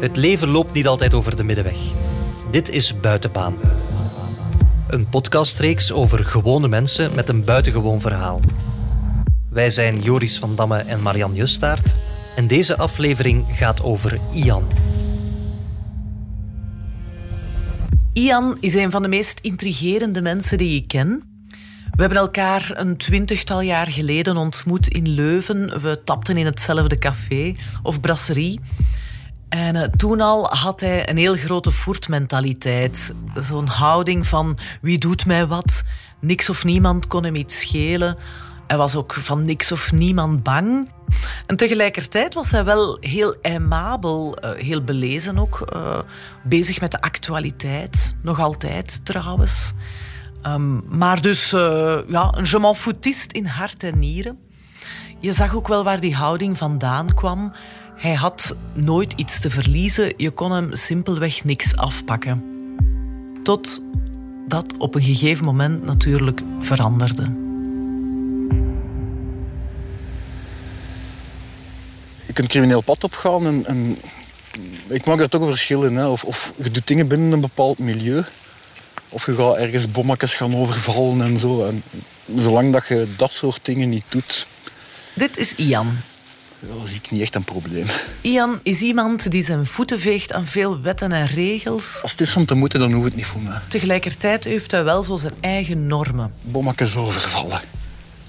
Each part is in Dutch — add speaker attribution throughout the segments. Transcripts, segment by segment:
Speaker 1: Het leven loopt niet altijd over de middenweg. Dit is Buitenbaan. Een podcastreeks over gewone mensen met een buitengewoon verhaal. Wij zijn Joris van Damme en Marian Justaert en deze aflevering gaat over Ian.
Speaker 2: Ian is een van de meest intrigerende mensen die ik ken. We hebben elkaar een twintigtal jaar geleden ontmoet in Leuven. We tapten in hetzelfde café of brasserie. En uh, toen al had hij een heel grote voertmentaliteit. Zo'n houding van wie doet mij wat? Niks of niemand kon hem iets schelen. Hij was ook van niks of niemand bang. En tegelijkertijd was hij wel heel aimabel, uh, heel belezen ook. Uh, bezig met de actualiteit, nog altijd trouwens. Um, maar dus ja, een je m'en in hart en nieren. Je zag ook wel waar die houding vandaan kwam. Hij had nooit iets te verliezen. Je kon hem simpelweg niks afpakken. Tot dat op een gegeven moment natuurlijk veranderde.
Speaker 3: Je kunt crimineel pad opgaan en, en ik maak daar toch een verschil in. Hè. Of, of je doet dingen binnen een bepaald milieu. Of je gaat ergens bommetjes gaan overvallen en zo. En zolang dat je dat soort dingen niet doet...
Speaker 2: Dit is Ian.
Speaker 3: Ja, zie ik niet echt een probleem.
Speaker 2: Ian is iemand die zijn voeten veegt aan veel wetten en regels.
Speaker 3: Als het is om te moeten, dan hoeft het niet voor mij.
Speaker 2: Tegelijkertijd heeft hij wel zo zijn eigen normen.
Speaker 3: Bommetjes overvallen.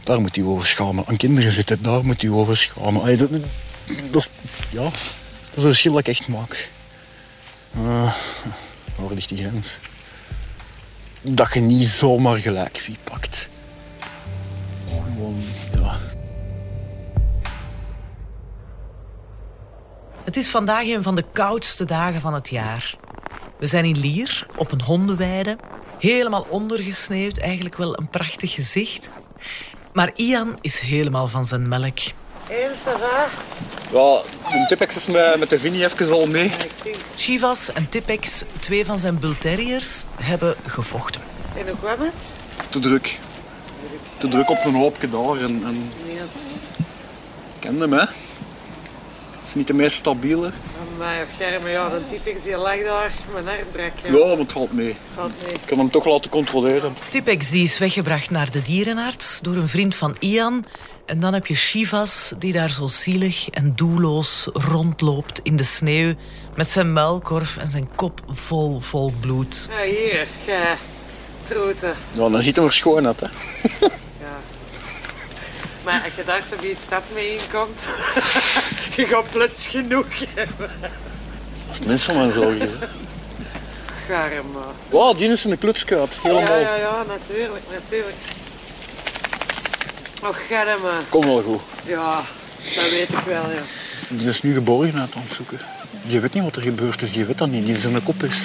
Speaker 3: Daar moet hij over schamen. Aan kinderen zitten, daar moet hij over schamen. Ay, dat, dat, ja, dat is een verschil dat ik echt maak. Uh, waar ligt die grens? Dat je niet zomaar gelijk wie pakt. Gewoon,
Speaker 2: Het is vandaag een van de koudste dagen van het jaar. We zijn in Lier, op een hondenweide. Helemaal ondergesneeuwd, eigenlijk wel een prachtig gezicht. Maar Ian is helemaal van zijn melk.
Speaker 4: Heel ça va?
Speaker 3: Ja, de Tipex is met, met de Vinnie even al mee.
Speaker 2: Chivas en Tipex, twee van zijn bullterriers, hebben gevochten.
Speaker 4: En hoe kwam het?
Speaker 3: Te druk. Te druk op een hoopje daar. En, en...
Speaker 4: Yes.
Speaker 3: Ik ken hem, hè. Is niet de meest stabiele.
Speaker 4: Maar Germe, ja, dan typ ik die lag daar, mijn hart brak.
Speaker 3: Ja, maar het valt mee.
Speaker 4: Valt mee.
Speaker 3: Ik kan hem toch laten controleren.
Speaker 2: Tipex die is weggebracht naar de dierenarts door een vriend van Ian. En dan heb je Shivas, die daar zo zielig en doelloos rondloopt in de sneeuw. Met zijn muilkorf en zijn kop vol, vol bloed.
Speaker 4: Ja, hier, gij, troeten.
Speaker 3: Ja, dan ziet hij er schoon uit, hè.
Speaker 4: Ja. Maar als je daar zo die stad mee inkomt, je gaat plots genoeg hebben.
Speaker 3: Dat is mensen van mijn zorgen.
Speaker 4: Garm.
Speaker 3: Wow, die is een klutskuit.
Speaker 4: Ja,
Speaker 3: Helemaal.
Speaker 4: ja, ja, natuurlijk, natuurlijk. Och, Germe.
Speaker 3: Kom wel goed.
Speaker 4: Ja, dat weet ik wel, ja.
Speaker 3: Die is nu geborgenheid aan het zoeken. Die weet niet wat er gebeurd is. Die weet dat niet. Die in zijn kop is.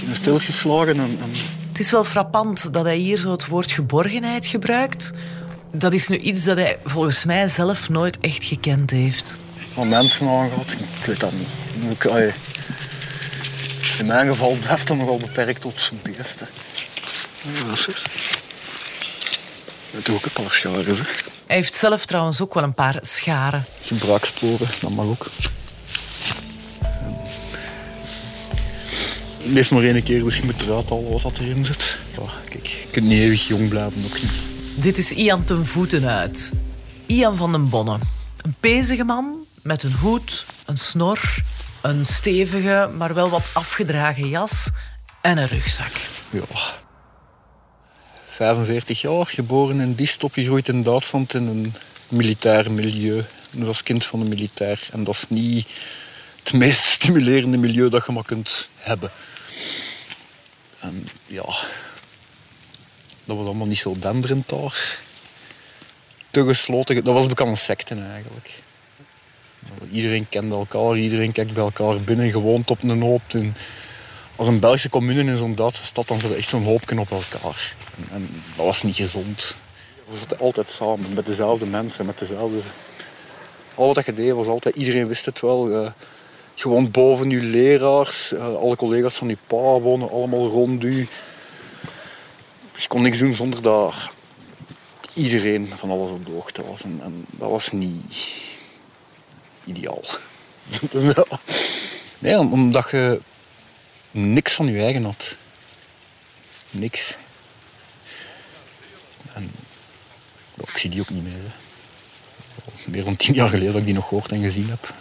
Speaker 3: Die is stilgeslagen en... en...
Speaker 2: Het is wel frappant dat hij hier zo het woord geborgenheid gebruikt. Dat is nu iets dat hij volgens mij zelf nooit echt gekend heeft.
Speaker 3: wat mensen aangaat, ik weet dat niet. Ik, allee, in mijn geval blijft dat nogal beperkt tot zijn beesten. Dat is het. Dat ook een paar scharen. Hè.
Speaker 2: Hij heeft zelf trouwens ook wel een paar scharen.
Speaker 3: Gebruikssporen, dat mag ook. Leef maar één keer, dus je moet eruit halen wat dat erin zit. Ja, kijk, je kunt niet eeuwig jong blijven, ook niet.
Speaker 2: Dit is Ian ten voeten uit. Ian van den Bonne. Een pezige man met een hoed, een snor, een stevige, maar wel wat afgedragen jas en een rugzak.
Speaker 3: Ja. 45 jaar, geboren in Diest, opgegroeid in Duitsland in een militair milieu. Dus als kind van een militair. En dat is niet het meest stimulerende milieu dat je maar kunt hebben. En ja, dat was allemaal niet zo denderend daar. Te gesloten, dat was bekend een secte eigenlijk. Iedereen kende elkaar, iedereen kijkt bij elkaar binnen, gewoond op een hoop. En als een Belgische commune in zo'n Duitse stad, dan zat echt zo'n hoopje op elkaar. En, en dat was niet gezond. We zaten altijd samen, met dezelfde mensen, met dezelfde... Al wat je deed was altijd, iedereen wist het wel. eh, je woont boven je leraars, eh, alle collega's van je pa wonen allemaal rond u. Je kon niks doen zonder dat iedereen van alles op de hoogte was. En, en dat was niet ideaal. Nee, omdat je niks van je eigen had. Niks. En ik zie die ook niet meer. Meer dan tien jaar geleden dat ik die nog gehoord en gezien heb.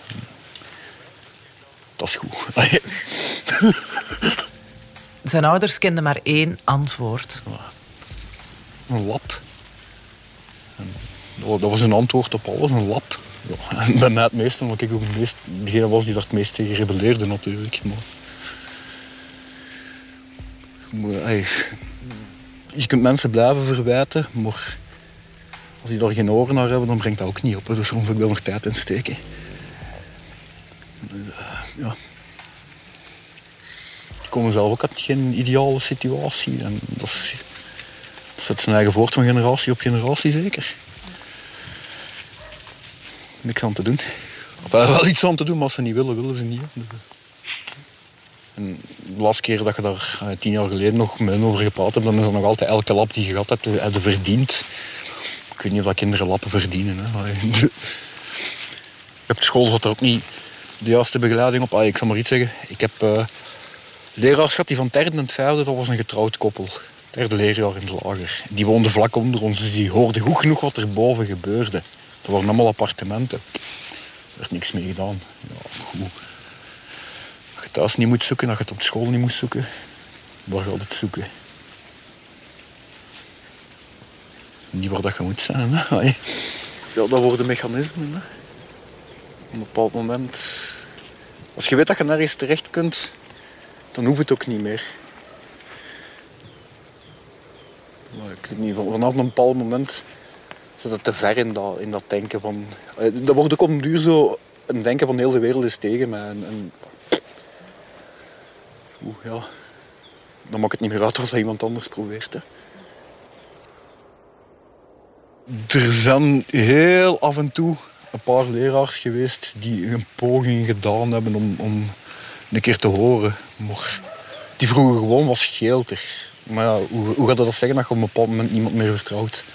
Speaker 3: Dat is goed.
Speaker 2: Zijn ouders kenden maar één antwoord.
Speaker 3: Een lap. En dat was een antwoord op alles, een lap. Ja, en bij mij het meeste, omdat ik ook het meest, degene was die daar het meest tegen rebelleerde natuurlijk. Maar, je kunt mensen blijven verwijten, maar als die daar geen oren naar hebben, dan brengt dat ook niet op. Dus soms wel nog tijd in steken. Dus, uh, ja. Komen zelf ook uit geen ideale situatie. En dat, is, dat zet zijn eigen voort van generatie op generatie zeker. Niks aan te doen. Of wel iets aan te doen, maar als ze niet willen, willen ze niet. En de laatste keer dat je daar uh, tien jaar geleden nog met hen over gepraat hebt, dan is er nog altijd elke lap die je gehad hebt, heb je verdiend. Ik weet niet of dat kinderen lappen verdienen. Hè. Op school zat er ook niet de juiste begeleiding op. ik zal maar iets zeggen. Ik heb uh, leraars gehad die van derde en het vijfde, dat was een getrouwd koppel. Derde leerjaar in het lager. Die woonden vlak onder ons, dus die hoorden goed genoeg wat er boven gebeurde. Dat waren allemaal appartementen. Er werd niks mee gedaan. Ja, goed. Als je thuis niet moet zoeken, als je het op school niet moet zoeken, waar gaat het zoeken? Niet waar dat je moet zijn. Ja, dat worden mechanismen. Op een bepaald moment... Als je weet dat je nergens terecht kunt, dan hoeft het ook niet meer. Maar ik weet niet, vanaf een bepaald moment zit het te ver in dat, in dat denken van... Eh, dat wordt ook een duur zo een denken van heel de wereld is tegen mij. En, en Oeh, ja. Dan maakt het niet meer uit als dat iemand anders probeert. Er zijn heel af en toe een paar leraars geweest die een poging gedaan hebben om, om een keer te horen. Maar die vroegen gewoon was geelter. Maar hoe, hoe gaat dat zeggen dat je op een bepaald moment niemand meer vertrouwt?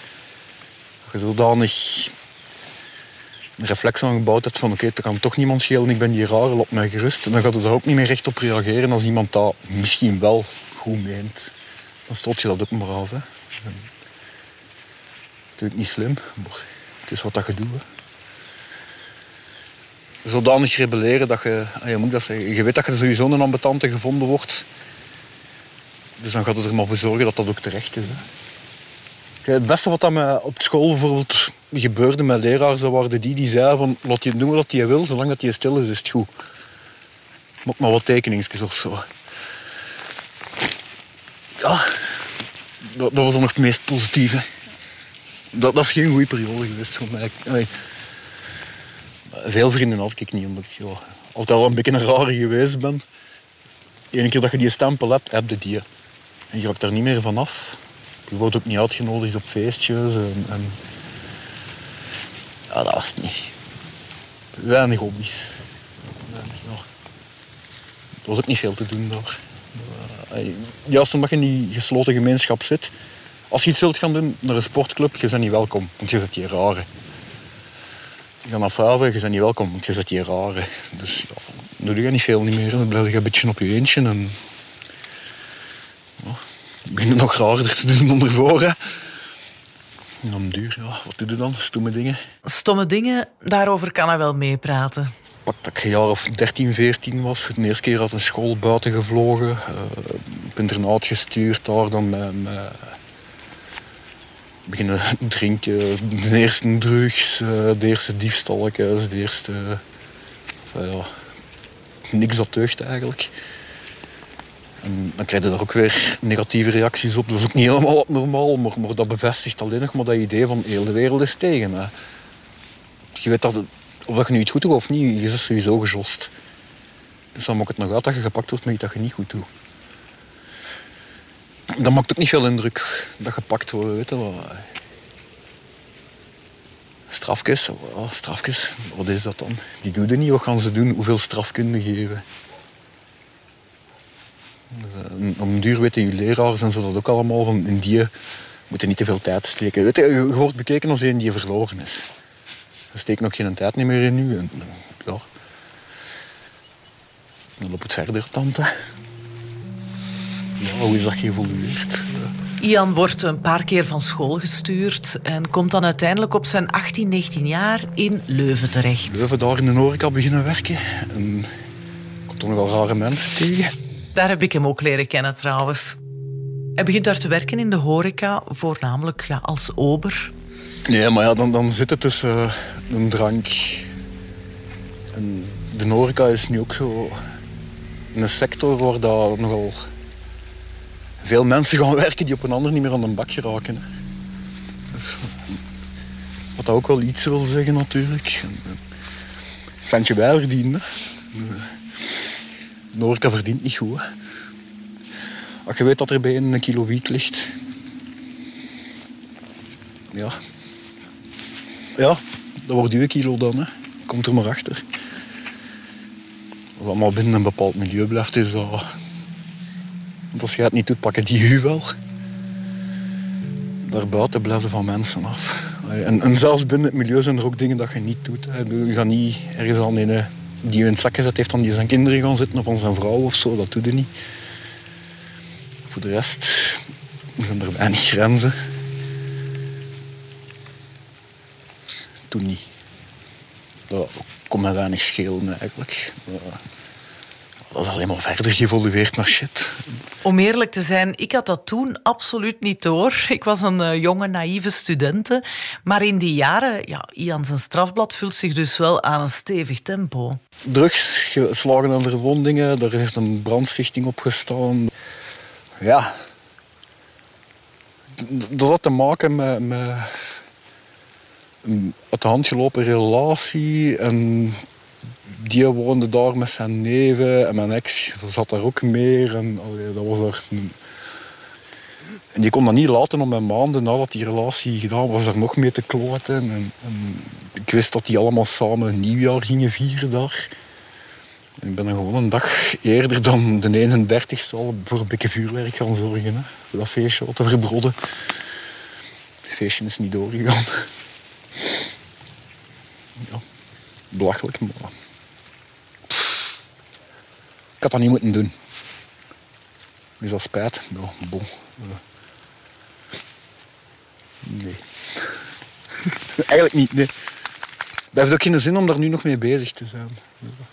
Speaker 3: Dat je zodanig een reflex aan gebouwd hebt van oké, okay, kan toch niemand schelen, ik ben die rare, op mij gerust. En dan gaat je daar ook niet meer recht op reageren als iemand dat misschien wel goed meent. Dan stoot je dat ook maar af. Hè. Is niet slim, maar het is wat dat je doet. Zodanig rebelleren dat je, ah, je dat weet dat je sowieso een ambetante gevonden wordt. Dus dan gaat het er maar voor zorgen dat dat ook terecht is. Hè. Het beste wat dat me op school bijvoorbeeld gebeurde met leraars, dat waren die die zeiden van laat je doen wat je wil, zolang dat je stil is, is het goed. Maak maar wat tekeningsjes of zo. Ja, dat, dat was dan nog het meest positieve. Dat, dat is geen goede periode geweest voor mij. Veel vrienden had ik niet, omdat ik altijd al een beetje een rare geweest ben. Eén keer dat je die stempel hebt, heb je die. En je raakt daar niet meer vanaf. Je wordt ook niet uitgenodigd op feestjes. En, en... Ja, dat was het niet. Weinig hobby's. Weinig. Er was ook niet veel te doen daar. Juist omdat je in die gesloten gemeenschap zit. Als je iets wilt gaan doen naar een sportclub, je bent niet welkom. Want je zit hier rare. Je gaat naar vrouwen, je bent niet welkom. Want je zit hier rare. Dus ja, doe je niet veel niet meer. Dan blijf je een beetje op je eentje. En begint nog raarder te doen dan ervoor. Hè. En duur, ja, wat doe je dan? Stomme dingen.
Speaker 2: Stomme dingen, daarover kan hij wel meepraten.
Speaker 3: Pak dat ik een jaar of 13, 14 was. De eerste keer had een school buiten gevlogen. Uh, op internaat gestuurd daar dan met, met beginnen drinken. De eerste drugs, eh, de eerste diefstalletjes, de eerste... Ja, niks dat deugt eigenlijk. En dan krijg je daar ook weer negatieve reacties op. Dat is ook niet helemaal normaal, maar, maar dat bevestigt alleen nog maar dat idee van heel de wereld is tegen. Je weet dat, of dat je nu iets goed doet of niet, je is sowieso gejost. Dus dan maakt het nog uit dat je gepakt wordt met iets dat je niet goed doet. Dat maakt ook niet veel indruk dat gepakt wordt, weet je wel. Strafjes, oh, wat is dat dan? Die doen er niet, wat gaan ze doen? Hoeveel straf kunnen geven? Eh, om duur weten je leraars en zo dat ook allemaal in die moeten niet te veel tijd steken. Weet je, je wordt bekeken als een die verloren is. Er steekt nog geen tijd meer in nu. En, dan loopt het verder, tante. Ja, hoe is dat geëvolueerd?
Speaker 2: Ian wordt een paar keer van school gestuurd en komt dan uiteindelijk op zijn 18, 19 jaar in Leuven terecht.
Speaker 3: Leuven daar in de horeca beginnen werken. En komt toch nogal rare mensen tegen.
Speaker 2: Daar heb ik hem ook leren kennen trouwens. Hij begint daar te werken in de horeca, voornamelijk ja, als ober.
Speaker 3: Nee, maar ja, dan, dan zit het tussen uh, een drank. En de horeca is nu ook zo een sector waar dat nogal veel mensen gaan werken die op een ander niet meer aan de bak geraken. Dus, wat dat ook wel iets wil zeggen natuurlijk. Centje wij verdienen. De horeca verdient niet goed. Als je weet dat er bij een kilo wiet ligt. Ja. Ja, dat wordt uw kilo dan. Hè. Komt er maar achter. Als allemaal binnen een bepaald milieu blijft, is dat... Want als je het niet doet, pakken die u wel. Daarbuiten blijven van mensen af. En, en, zelfs binnen het milieu zijn er ook dingen dat je niet doet. Je gaat niet ergens aan een die je in het zak gezet heeft, dan die zijn kinderen gaan zitten of aan zijn vrouw of zo. Dat doe je niet. Voor de rest zijn er weinig grenzen. Toen niet. Dat kon me weinig schelen eigenlijk. Is alleen maar verder geëvolueerd naar shit.
Speaker 2: Om eerlijk te zijn, ik had dat toen absoluut niet door. Ik was een uh, jonge, naïeve studente. Maar in die jaren, ja, Ian zijn strafblad vult zich dus wel aan een stevig tempo.
Speaker 3: Drugs, geslagen aan verwondingen, er heeft een brandstichting opgestaan. Ja. Dat had te maken met, met een uit de hand gelopen relatie. En die woonde daar met zijn neven en mijn ex zat daar ook meer. En, dat was er en die kon dat niet laten om mijn maanden nadat die relatie gedaan was, er nog mee te kloten. En, en, ik wist dat die allemaal samen een nieuwjaar gingen vieren daar. Ik ben dan gewoon een dag eerder dan de 31ste al voor een beetje vuurwerk gaan zorgen. Hè, dat feestje wat te verbrodden. Het feestje is niet doorgegaan. Ja, belachelijk, ik had dat niet moeten doen. Is dat spijt? Ja, bon. Nee. Eigenlijk niet, nee. Het heeft ook geen zin om daar nu nog mee bezig te zijn.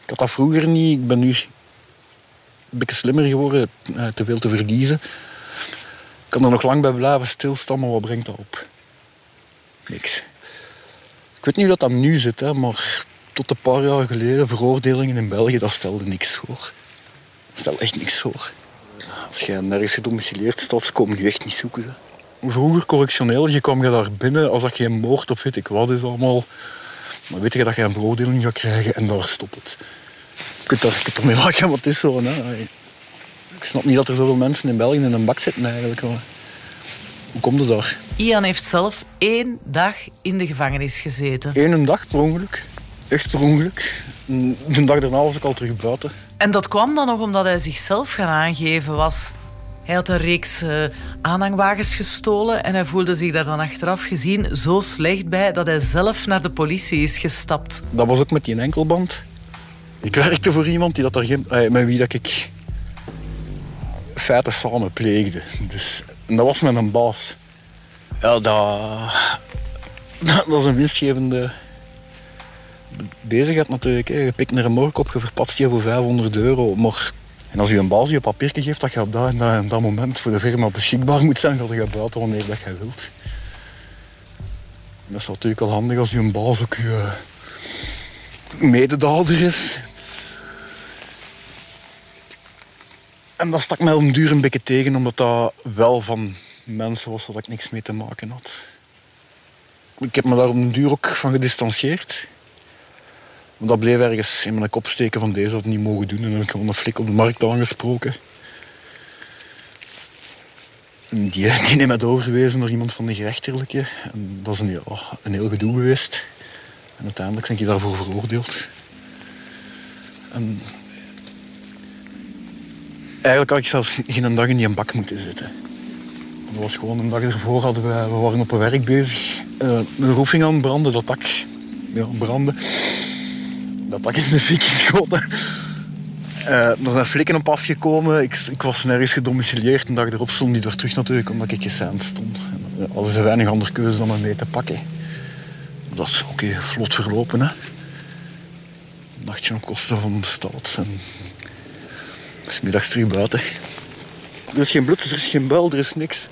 Speaker 3: Ik had dat vroeger niet. Ik ben nu een beetje slimmer geworden, eh, te veel te verliezen. Ik kan er nog lang bij blijven stilstaan, maar wat brengt dat op? Niks. Ik weet niet hoe dat, dat nu zit, hè, maar tot een paar jaar geleden, veroordelingen in België, dat stelde niks voor. Dat stelde echt niks voor. Als je nergens gedomicileerd staat, komen nu echt niet zoeken. Hè. Vroeger correctioneel, je kwam je daar binnen als dat geen moord of weet ik wat is allemaal. Maar weet je dat je een veroordeling gaat krijgen en daar stopt het. Je kunt er, je kunt er mee lachen, maar het is zo. Hè. Ik snap niet dat er zoveel mensen in België in een bak zitten eigenlijk. Hoe komt het daar?
Speaker 2: Ian heeft zelf één dag in de gevangenis gezeten.
Speaker 3: Eén dag per ongeluk. Echt per ongeluk. De dag daarna was ik al terug buiten.
Speaker 2: En dat kwam dan nog omdat hij zichzelf gaan aangeven was. Hij had een reeks uh, aanhangwagens gestolen en hij voelde zich daar dan achteraf gezien zo slecht bij dat hij zelf naar de politie is gestapt.
Speaker 3: Dat was ook met die enkelband. Ik werkte voor iemand die dat daar geen, eh, met wie dat ik feiten samen pleegde. Dus, en dat was met een baas. Ja, dat, dat was een winstgevende bezigheid natuurlijk. Hè. Je pikt naar een mork op, je verpatst die voor 500 euro. Maar en als je een baas je een papiertje geeft dat je op dat dat, dat moment voor de firma beschikbaar moet zijn, ga je buiten wanneer dat je wilt. En dat is natuurlijk al handig als je een baas ook je mededader is. En dat stak mij om duur een beetje tegen, omdat dat wel van mensen was waar ik niks mee te maken had. Ik heb me daar een duur ook van gedistanceerd. Want dat bleef ergens in mijn kop steken van deze dat niet mogen doen. En dan heb ik gewoon een flik op de markt aangesproken. En die, die neemt mij doorgewezen naar iemand van de gerechtelijke. En dat is een, ja, een heel gedoe geweest. En uiteindelijk ben ik daarvoor veroordeeld. En eigenlijk had ik zelfs geen dag in die bak moeten zitten. Dat was gewoon een dag ervoor hadden we, we waren op een werk bezig. Uh, de roefing aan branden, dat dak ja, brandde dat dak in de fik geschoten. Eh, er zijn flikken op afgekomen. Ik, ik was nergens gedomicileerd. En dag erop stond die door terug natuurlijk, omdat ik geseind stond. En, uh, hadden ze weinig andere keuze dan me mee te pakken. Dat is oké, vlot verlopen. Hè. Een nachtje op kosten van de staat. En is middags terug buiten. Er is geen bloed, er is geen buil, er is niks.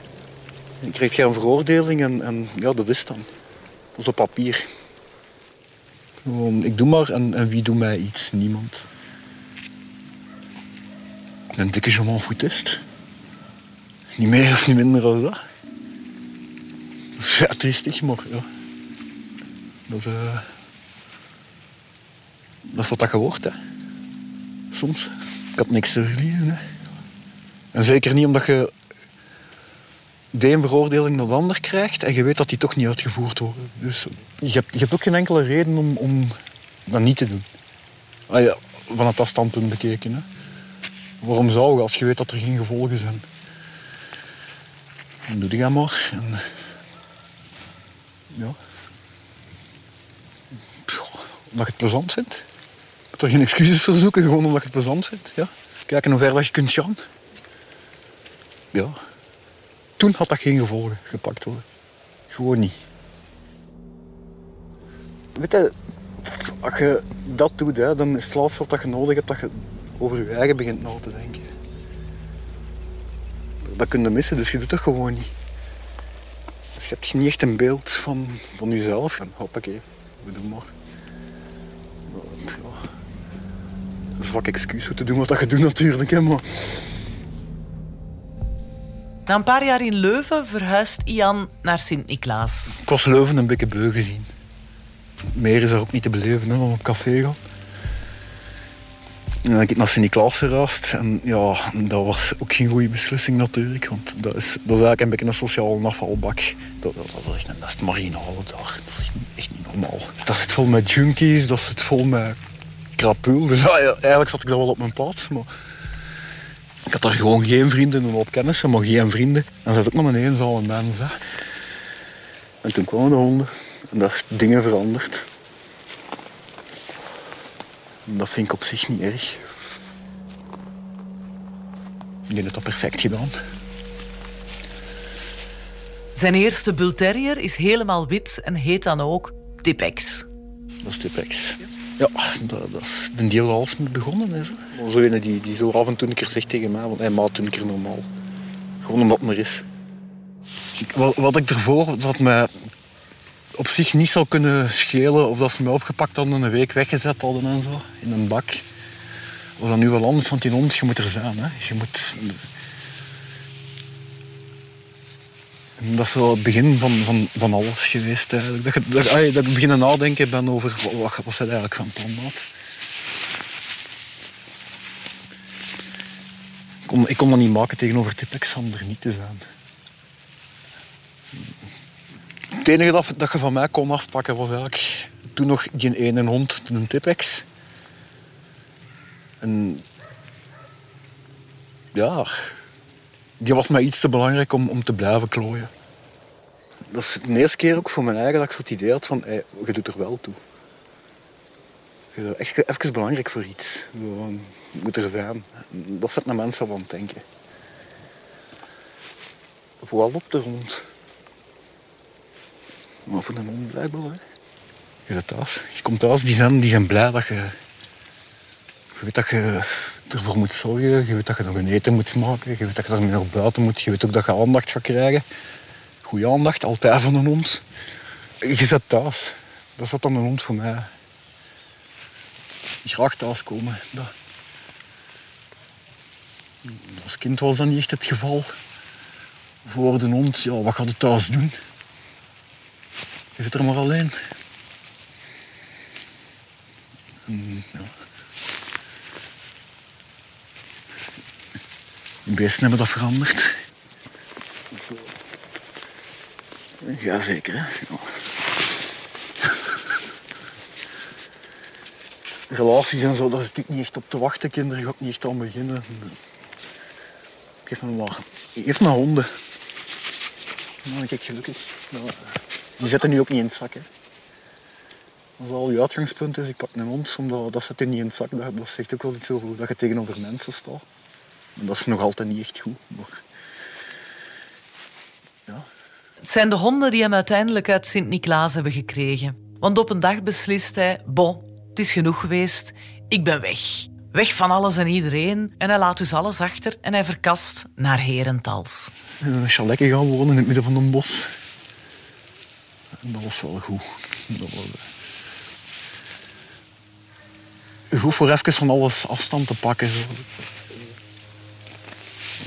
Speaker 3: Je krijgt geen veroordeling en, en ja, dat is dan. Dat is op papier. Ik doe maar en, wie doet mij iets? Niemand. Een dikke Jean foutist. Niet meer of niet minder dan dat. Dat is ja, triestig, maar ja. Dat is, uh, dat is wat dat je wordt, hè. Soms. Ik had niks te verliezen, hè. En zeker niet omdat je de een veroordeling naar de ander krijgt en je weet dat die toch niet uitgevoerd worden. Dus je hebt, ook geen enkele reden om, om dat niet te doen. Ah ja, vanuit dat standpunt bekeken. Hè. Waarom zou je als je weet dat er geen gevolgen zijn? Dan doe je dat maar. En, ja. Omdat je het plezant vindt. Moet er geen excuses voor zoeken, gewoon omdat je het plezant vindt. Ja. Kijken hoe ver dat je kunt gaan. Ja. Toen had dat geen gevolgen gepakt worden. Gewoon niet. Weet je, als je dat doet, dan is het laatste wat je nodig hebt dat je over je eigen begint na te denken. Dat kun je missen, dus je doet dat gewoon niet. Dus je hebt niet echt een beeld van, van jezelf. En hoppakee, we doen maar. Ja, een zwak excuus om te doen wat je doet natuurlijk, hè, maar...
Speaker 2: Na een paar jaar in Leuven verhuist Ian naar Sint-Niklaas.
Speaker 3: Ik was Leuven een beetje beu gezien. Meer is er ook niet te beleven dan op café gaan. En dan ben ik naar Sint-Niklaas geraast. En ja, dat was ook geen goede beslissing natuurlijk. Want dat is, dat is eigenlijk een beetje een sociale afvalbak. Dat, dat, dat is echt een best marginale dag. Dat is echt niet normaal. Dat zit vol met junkies, dat zit vol met krapul. Dus eigenlijk zat ik daar wel op mijn plaats. Maar ik had daar gewoon geen vrienden en op kennissen, maar geen vrienden. En zat ook maar een eenzame mens. Hè. En toen kwamen de honden. En daar is dingen veranderd. En dat vind ik op zich niet erg. Ik denk dat dat perfect gedaan.
Speaker 2: Zijn eerste Bull Terrier is helemaal wit en heet dan ook Tipex.
Speaker 3: Dat is Tipex. Ja, dat, dat is de deel alles mee begonnen is. Hè. Zo ene die, die zo af en toe een keer zegt tegen mij, want hij maat toen een keer normaal. Gewoon omdat het maar is. Ik, wat, wat ik ervoor, dat mij op zich niet zou kunnen schelen of dat ze mij opgepakt hadden en een week weggezet hadden en zo, in een bak. Was dat nu wel anders, want die hond, je moet er zijn. Hè. Je moet... En dat is zo het begin van, van, van alles geweest eigenlijk. Dat, je, dat, dat beginnen nadenken ben over wat, wat ze eigenlijk van plan had. Ik kon, dat niet maken tegenover Tipex om er niet te zijn. Het enige dat, je van mij kon afpakken was eigenlijk toen nog die ene hond, een Tipex. En ja, die was mij iets te belangrijk om, om te blijven klooien. Dat is de eerste keer ook voor mijn eigen dat ik het idee had van, je doet er wel toe. Echt even belangrijk voor iets. Je moet er zijn. Dat zet naar mensen het denken. Vooral op de hond. Maar voor de hond blijkbaar. Hè. Je zit thuis. Je komt thuis, die zijn, die zijn blij dat je... Je weet dat je ervoor moet zorgen. Je weet dat je nog een eten moet maken. Je weet dat je er nog buiten moet. Je weet ook dat je aandacht gaat krijgen. Goede aandacht, altijd van een hond. Je zit thuis. Dat is dan een hond voor mij. Graag thuiskomen. Dat. Als kind was dat niet echt het geval. Voor de hond, ja, wat gaat het thuis doen? Je zit er maar alleen. En, ja. De beesten hebben dat veranderd. Ja, zeker. Hè? Relaties en zo, daar zit ik niet echt op te wachten. Kinderen ga ik niet echt aan beginnen. Geef me maar. Geef me honden. Ben ik gelukkig. Nou, die zitten nu ook niet in het zak. Hè. Als al je uitgangspunt is, ik pak een hond, omdat dat zit niet in het zak. Dat, dat zegt ook wel iets over dat je tegenover mensen staat. En dat is nog altijd niet echt goed. Maar... Ja.
Speaker 2: Het zijn de honden die hem uiteindelijk uit Sint-Niklaas hebben gekregen. Want op een dag beslist hij: Bon, het is genoeg geweest, ik ben weg. Weg van alles en iedereen. En hij laat dus alles achter en hij verkast naar Herentals.
Speaker 3: En dan is Chaletje gaan wonen in het midden van een bos. En dat was wel goed. Dat was, eh, goed voor even van alles afstand te pakken. Zo.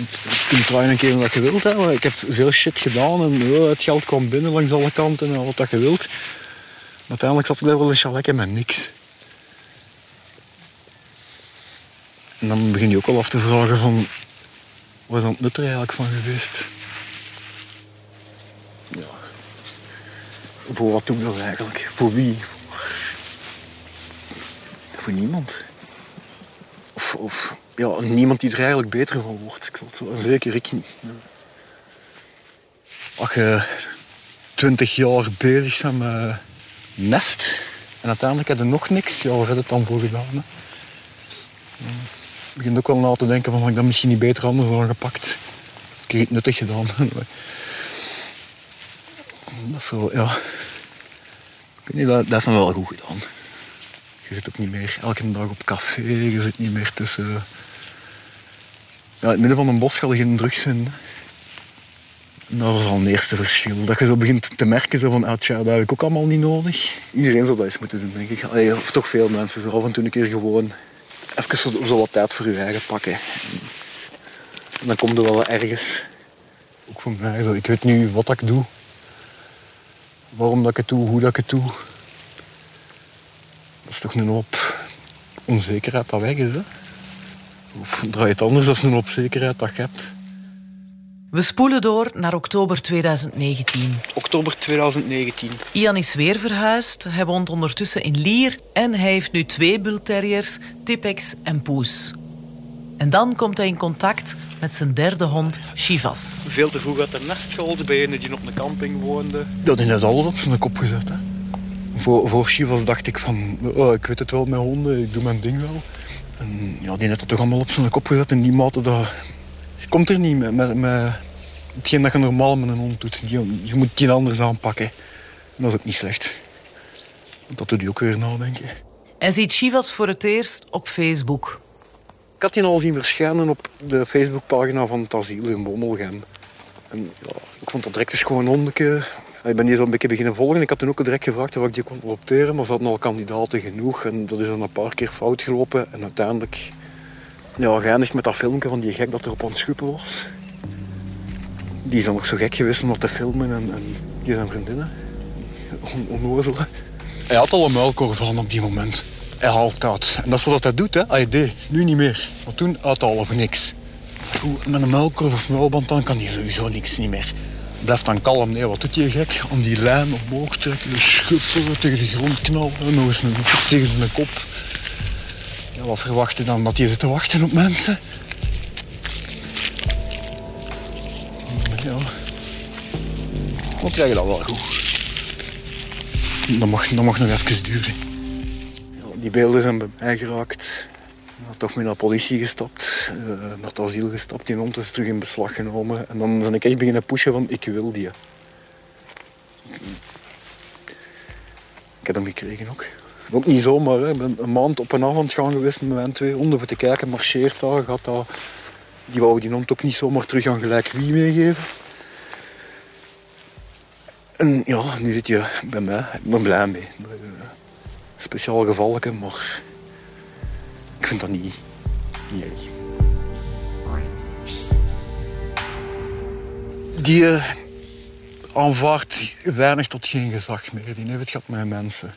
Speaker 3: Je kunt draaien een keer wat je wilt. Hè. Ik heb veel shit gedaan en ja, het geld kwam binnen langs alle kanten en wat dat je wilt. Uiteindelijk zat ik daar wel een chaletje met niks. En dan begin je ook wel af te vragen van... Wat is dan het nut eigenlijk van geweest? Ja. Voor wat doe ik dat eigenlijk? Voor wie? Voor niemand. Of, of ja, niemand die er eigenlijk beter van wordt. Ik zal het zeker ik niet. Als je twintig jaar bezig bent met nest en uiteindelijk heb je nog niks, ja, waar heb je het dan voor gedaan? Hè? Ik begin ook wel na te denken van, had ik dat misschien niet beter anders had gepakt. Ik heb het nuttig gedaan. dat is zo, ja. Ik weet niet, dat, dat heeft me wel goed gedaan. Je zit ook niet meer elke dag op café, je zit niet meer tussen... Ja, in het midden van een bos ga je geen drugs vinden. En Dat was al een eerste verschil. Dat je zo begint te merken zo van, ah, tja, dat heb ik ook allemaal niet nodig. Iedereen zou dat eens moeten doen, denk ik. Allee, of toch veel mensen. Zo af en toe een keer gewoon even zo, zo wat tijd voor je eigen pakken. En dan komt er wel ergens. Ook voor mij, zo, ik weet nu wat ik doe. Waarom dat ik het doe, hoe dat ik het doe. Dat is toch een hoop onzekerheid dat weg is. Hè? Of draai je het anders, dat is een hoop zekerheid dat je hebt.
Speaker 2: We spoelen door naar oktober 2019.
Speaker 3: Oktober 2019.
Speaker 2: Ian is weer verhuisd. Hij woont ondertussen in Lier en hij heeft nu twee bulterriers, Tipex en Poes. En dan komt hij in contact met zijn derde hond, Shivas.
Speaker 3: Veel te vroeg uit het nest gehaald bij een die op een camping woonde. Dat heeft net alles op zijn kop gezet. Hè. Voor, voor Chivas dacht ik van, oh, ik weet het wel met honden, ik doe mijn ding wel. En ja, die heeft dat toch allemaal op zijn kop gezet in die mate dat... Je komt er niet met, met, met hetgeen dat je normaal met een hond doet. Die- je moet die anders aanpakken. En dat is ook niet slecht. Want dat doet je ook weer nadenken.
Speaker 2: Hij ziet Shivas voor het eerst op Facebook.
Speaker 3: Ik had die al zien verschijnen op de Facebookpagina van het asiel in Bommelgem. En ja, ik vond dat direct eens gewoon een hondeke. Ik ben die zo'n beetje beginnen volgen. Ik had toen ook direct gevraagd of ik die kon adopteren, maar ze hadden al kandidaten genoeg. En dat is dan een paar keer fout gelopen. En uiteindelijk ja, geëindigd met dat filmpje van die gek dat er op ons schuppen was. Die is dan nog zo gek geweest om dat te filmen. En, en die zijn vriendinnen. On. Hij had al een muilkorf aan op die moment. Hij haalt uit. En dat is wat hij doet, hè. Hij deed. Nu niet meer. Maar toen uithalen of niks. Met een muilkorf of muilband dan kan hij sowieso niks niet meer. Blijft dan kalm. Nee, wat doet hij gek? Aan die lijn omhoog trekken, schuppen, tegen de grond knallen, nog eens een, tegen zijn kop. Ja, wat verwacht je dan? Dat hij zit te wachten op mensen? Ja. Dan krijg je dat wel goed. Dat mag, dat mag nog even duren. Ja, die beelden zijn bij mij geraakt. Had toch mee naar de politie gestapt, eh, naar het asiel gestapt. Die hond is terug in beslag genomen. En dan ben ik echt beginnen pushen van ik wil die. Ik heb hem gekregen ook. Ook niet zomaar. Hè. Ik ben een maand op en avond gaan geweest met mijn twee honden voor te kijken. Marcheert daar, gaat daar. Die wou die hond ook niet zomaar terug aan gelijk wie meegeven. En ja, nu zit je bij mij. Ik ben blij mee. Dat een speciaal gevalletje, maar vind dat niet, niet. Die eh, aanvaardt weinig tot geen gezag meer. Die heeft het gehad met mensen.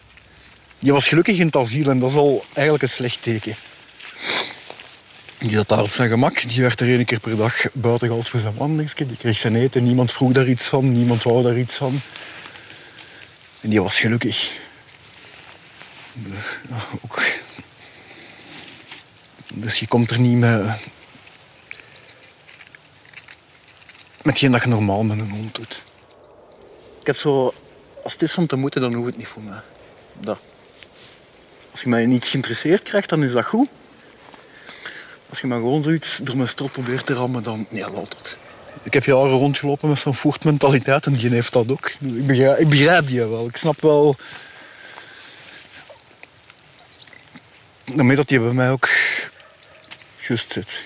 Speaker 3: Die was gelukkig in het asiel en dat is al eigenlijk een slecht teken. Die zat daar op zijn gemak. Die werd er één keer per dag buiten gehaald voor zijn wandelingsje. Die kreeg zijn eten. Niemand vroeg daar iets van. Niemand wou daar iets van. En die was gelukkig. Ook. Dus je komt er niet met... Met geen dat je normaal met een hond doet. Ik heb zo... Als het is om te moeten, dan hoeft het niet voor mij. Dat. je mij in iets geïnteresseerd krijgt, dan is dat goed. Als je maar gewoon zoiets door mijn strot probeert te rammen, dan... Nee, laat dat. Ik heb jaren rondgelopen met zo'n voertmentaliteit en die heeft dat ook. Ik begrijp, ik begrijp die wel. Ik snap wel... Daarmee dat die bij mij ook juist zit.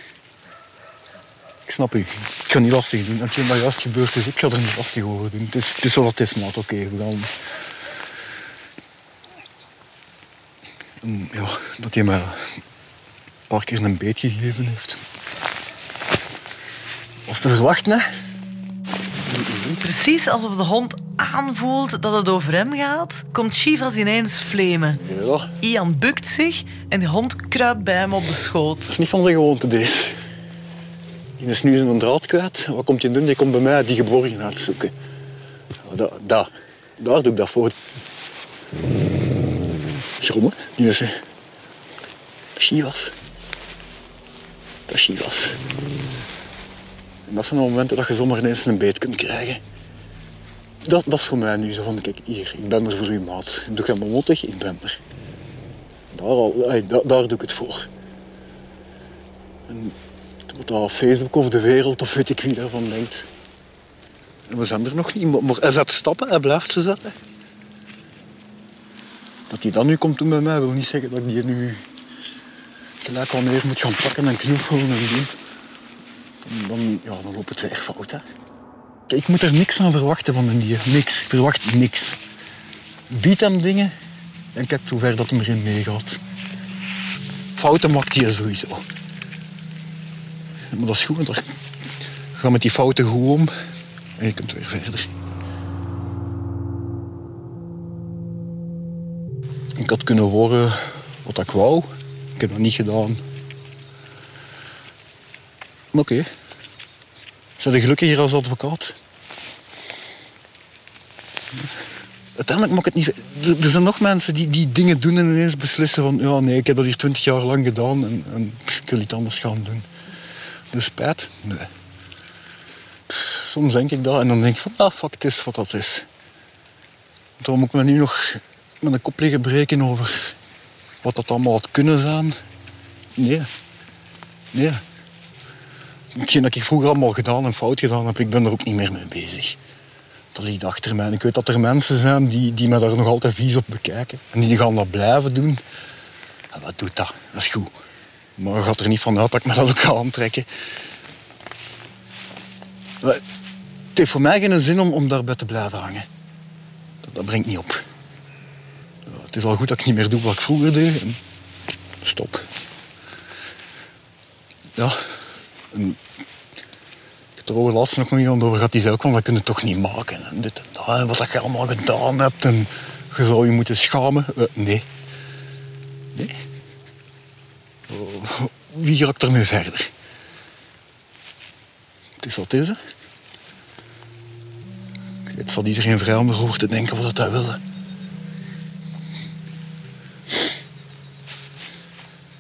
Speaker 3: Ik snap u. Ik ga niet lastig doen. Hetgeen dat juist gebeurd is, ik ga er niet lastig over doen. Het is, het is wat het is. Oké, we gaan... En ja, dat hij mij een paar keer een beet gegeven heeft. Was te verwachten, hè?
Speaker 2: Precies alsof de hond aanvoelt dat het over hem gaat, komt Chivas ineens flemen.
Speaker 3: Ja,
Speaker 2: Ian bukt zich en de hond kruipt bij hem op de schoot.
Speaker 3: dat is niet van de gewoonte, deze. Die is nu zijn draad kwijt. Wat komt hij doen? Die komt bij mij die geborgenheid zoeken. Daar, daar, daar doe ik dat voor. Schrommen. Die is... eh, Chivas. Dat is Chivas. Dat zijn de momenten dat je zomaar ineens een beet kunt krijgen. Dat, dat is voor mij nu zo van, kijk, hier, ik ben er voor u, maat. Doe je maar mottig, ik ben er. Daar, al, daar doe ik het voor. En wat dat Facebook of de wereld of weet ik wie daarvan denkt. En we zijn er nog niet, maar- hij zet stappen, hij blijft ze zetten. Dat hij dan nu komt doen bij mij wil niet zeggen dat ik die nu gelijk wanneer moet gaan pakken en knuffelen en doen. Dan, ja, dan loopt het weer fout. Hè. Ik moet er niks aan verwachten van een dier. Niks. Ik verwacht niks. Bied hem dingen en kijk hoe ver dat hem erin meegaat. Fouten maakt hij sowieso. Maar dat is goed, want ga met die fouten goed om en je kunt weer verder. Ik had kunnen horen wat ik wou. Ik heb dat niet gedaan. Oké. Zijn je gelukkig hier als advocaat? Uiteindelijk maakt het niet... Er, zijn nog mensen die, die dingen doen en ineens beslissen van... Ja, nee, ik heb dat hier twintig jaar lang gedaan en, en ik wil iets anders gaan doen. Dus spijt? Nee. Soms denk ik dat en dan denk ik van... Ah, fuck, het is wat dat is. Daarom moet ik me nu nog met een kop liggen breken over wat dat allemaal had kunnen zijn. Nee. Nee. Hetgeen dat ik vroeger allemaal gedaan en fout gedaan heb, ik ben er ook niet meer mee bezig. Dat ligt achter mij. Ik weet dat er mensen zijn die, die me daar nog altijd vies op bekijken. En die gaan dat blijven doen. En wat doet dat? Dat is goed. Maar gaat er niet van uit dat ik me dat ook ga aantrekken. Het heeft voor mij geen zin om, om daarbij te blijven hangen. Dat, dat brengt niet op. Het is al goed dat ik niet meer doe wat ik vroeger deed. Stop. Ja. Ik heb er ook laatst nog iemand over gehad. Die zei ook van, dat kun je toch niet maken. En dit wat dat je allemaal gedaan hebt. En je zou je moeten schamen. Eh, nee. Nee. Oh, Wie raakt ermee verder? Het is wat is, hè. Het zal iedereen vrij om erover te denken wat hij wil.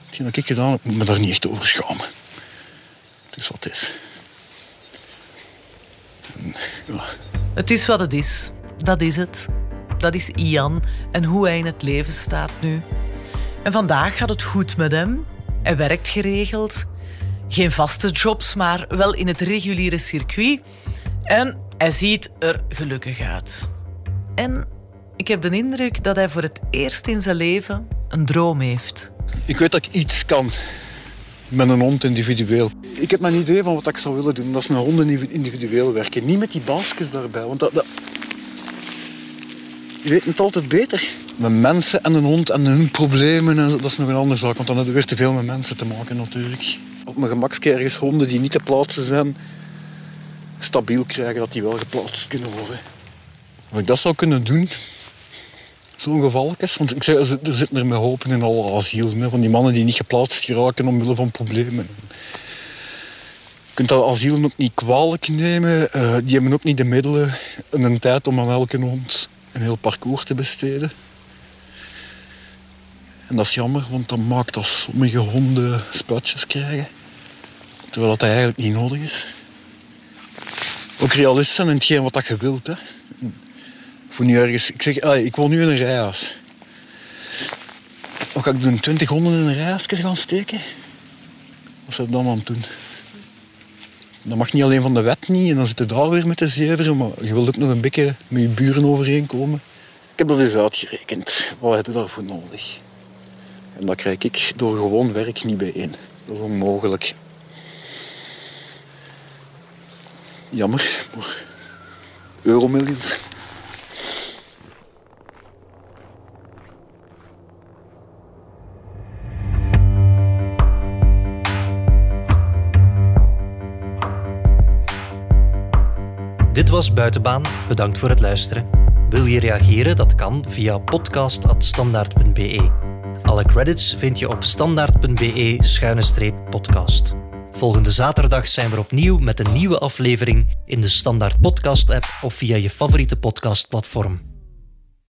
Speaker 3: Hetgeen dat ik gedaan heb, moet me daar niet echt over schamen. Het is wat het is. En, ja,
Speaker 2: Het is wat het is. Dat is het. Dat is Ian en hoe hij in het leven staat nu. En vandaag gaat het goed met hem. Hij werkt geregeld. Geen vaste jobs, maar wel in het reguliere circuit. En hij ziet er gelukkig uit. En ik heb de indruk dat hij voor het eerst in zijn leven een droom heeft.
Speaker 3: Ik weet dat ik iets kan met een hond individueel. Ik heb mijn idee van wat ik zou willen doen. Dat is met honden individueel werken. Niet met die baasjes daarbij. Want dat, dat... Je weet het altijd beter. Met mensen en een hond en hun problemen, en dat is nog een andere zaak. Want dan hebben we weer te veel met mensen te maken natuurlijk. Op mijn gemakske ergens honden die niet te plaatsen zijn, stabiel krijgen dat die wel geplaatst kunnen worden. Als ik dat zou kunnen doen, zo'n gevalletjes. Want ik zeg, er zit- zitten er met hopen in alle asielen. Van die mannen die niet geplaatst geraken omwille van problemen. Je kunt dat asielen ook niet kwalijk nemen. Eh, die hebben ook niet de middelen en een tijd om aan elke hond een heel parcours te besteden. En dat is jammer, want dat maakt dat sommige honden spuitjes krijgen. Terwijl dat eigenlijk niet nodig is. Ook realist zijn in wat dat je wilt. Hè. Voor nu ik zeg, ah, ik woon nu in een rijhuis. Of ga ik doen 20 honden in een rij even gaan steken? Wat zou ik dan aan doen? Dat mag niet alleen van de wet niet en dan zit je daar weer met de zeveren, maar je wilt ook nog een beetje met je buren overeenkomen. Ik heb dat eens uitgerekend. Wat heb je daarvoor nodig? En dat krijg ik door gewoon werk niet bijeen. Dat is onmogelijk. Jammer, maar euromillions.
Speaker 1: Dit was Buitenbaan. Bedankt voor het luisteren. Wil je reageren? Dat kan via podcast.standaard.be. Alle credits vind je op standaard.be-podcast. Volgende zaterdag zijn we opnieuw met een nieuwe aflevering in de Standaard Podcast app of via je favoriete podcastplatform.